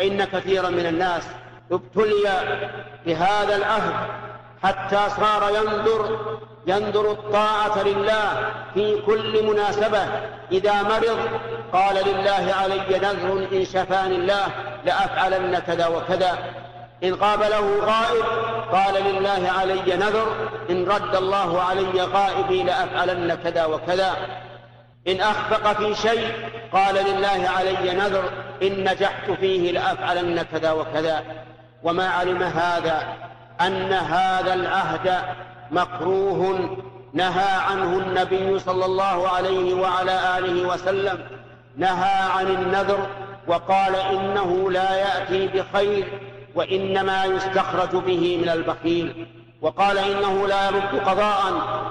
إن كثيرا من الناس ابتلي بهذا العهد حتى صار ينظر ينظر الطاعة لله في كل مناسبة. إذا مرض قال لله علي نذر إن شفاني الله لأفعلن كذا وكذا. إن قابله غائب قال لله علي نذر إن رد الله علي غائبي لأفعلن كذا وكذا. إن أخفق في شيء قال لله علي نذر إن نجحت فيه لأفعلن كذا وكذا. وما علم هذا؟ أن هذا العهد مكروه نهى عنه النبي صلى الله عليه وعلى آله وسلم. نهى عن النذر وقال إنه لا يأتي بخير وإنما يستخرج به من البخيل. وقال إنه لا يرد قضاء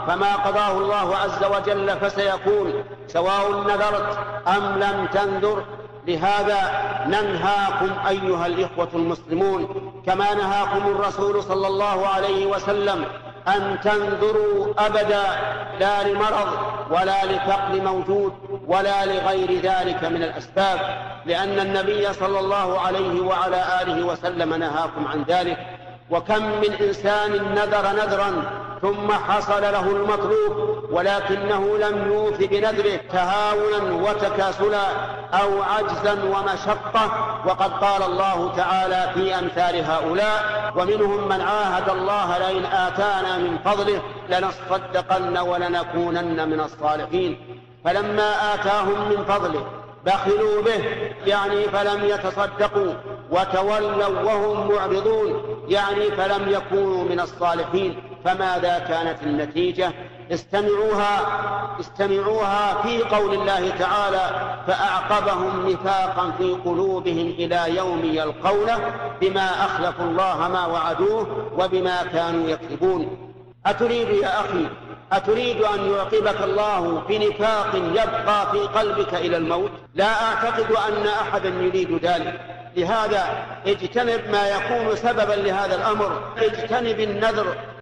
فما قضاه الله عز وجل فسيكون سواء نذرت أم لم تنذر. لهذا ننهاكم أيها الإخوة المسلمون كما نهاكم الرسول صلى الله عليه وسلم أن تنذروا أبدا لا لمرض ولا لفقر موجود ولا لغير ذلك من الأسباب لأن النبي صلى الله عليه وعلى آله وسلم نهاكم عن ذلك. وكم من إنسان نذر نذرا ثم حصل له المطلوب ولكنه لم يوف بنذره تهاونا وتكاسلا أو عجزا ومشقة. وقد قال الله تعالى في أمثال هؤلاء ومنهم من عاهد الله لئن آتانا من فضله لنصدقن ولنكونن من الصالحين. فلما آتاهم من فضله بخلوا به يعني فلم يتصدقوا وتولوا وهم معرضون. يعني فلم يكونوا من الصالحين فماذا كانت النتيجة؟ استمعوها استمعوها في قول الله تعالى فأعقبهم نفاقا في قلوبهم إلى يوم يلقونه بما أخلفوا الله ما وعدوه وبما كانوا يكذبون. أتريد يا أخي أتريد أن يعقبك الله بنفاق يبقى في قلبك إلى الموت؟ لا أعتقد أن أحدا يريد ذلك. لهذا اجتنب ما يكون سببا لهذا الأمر. اجتنب النذر.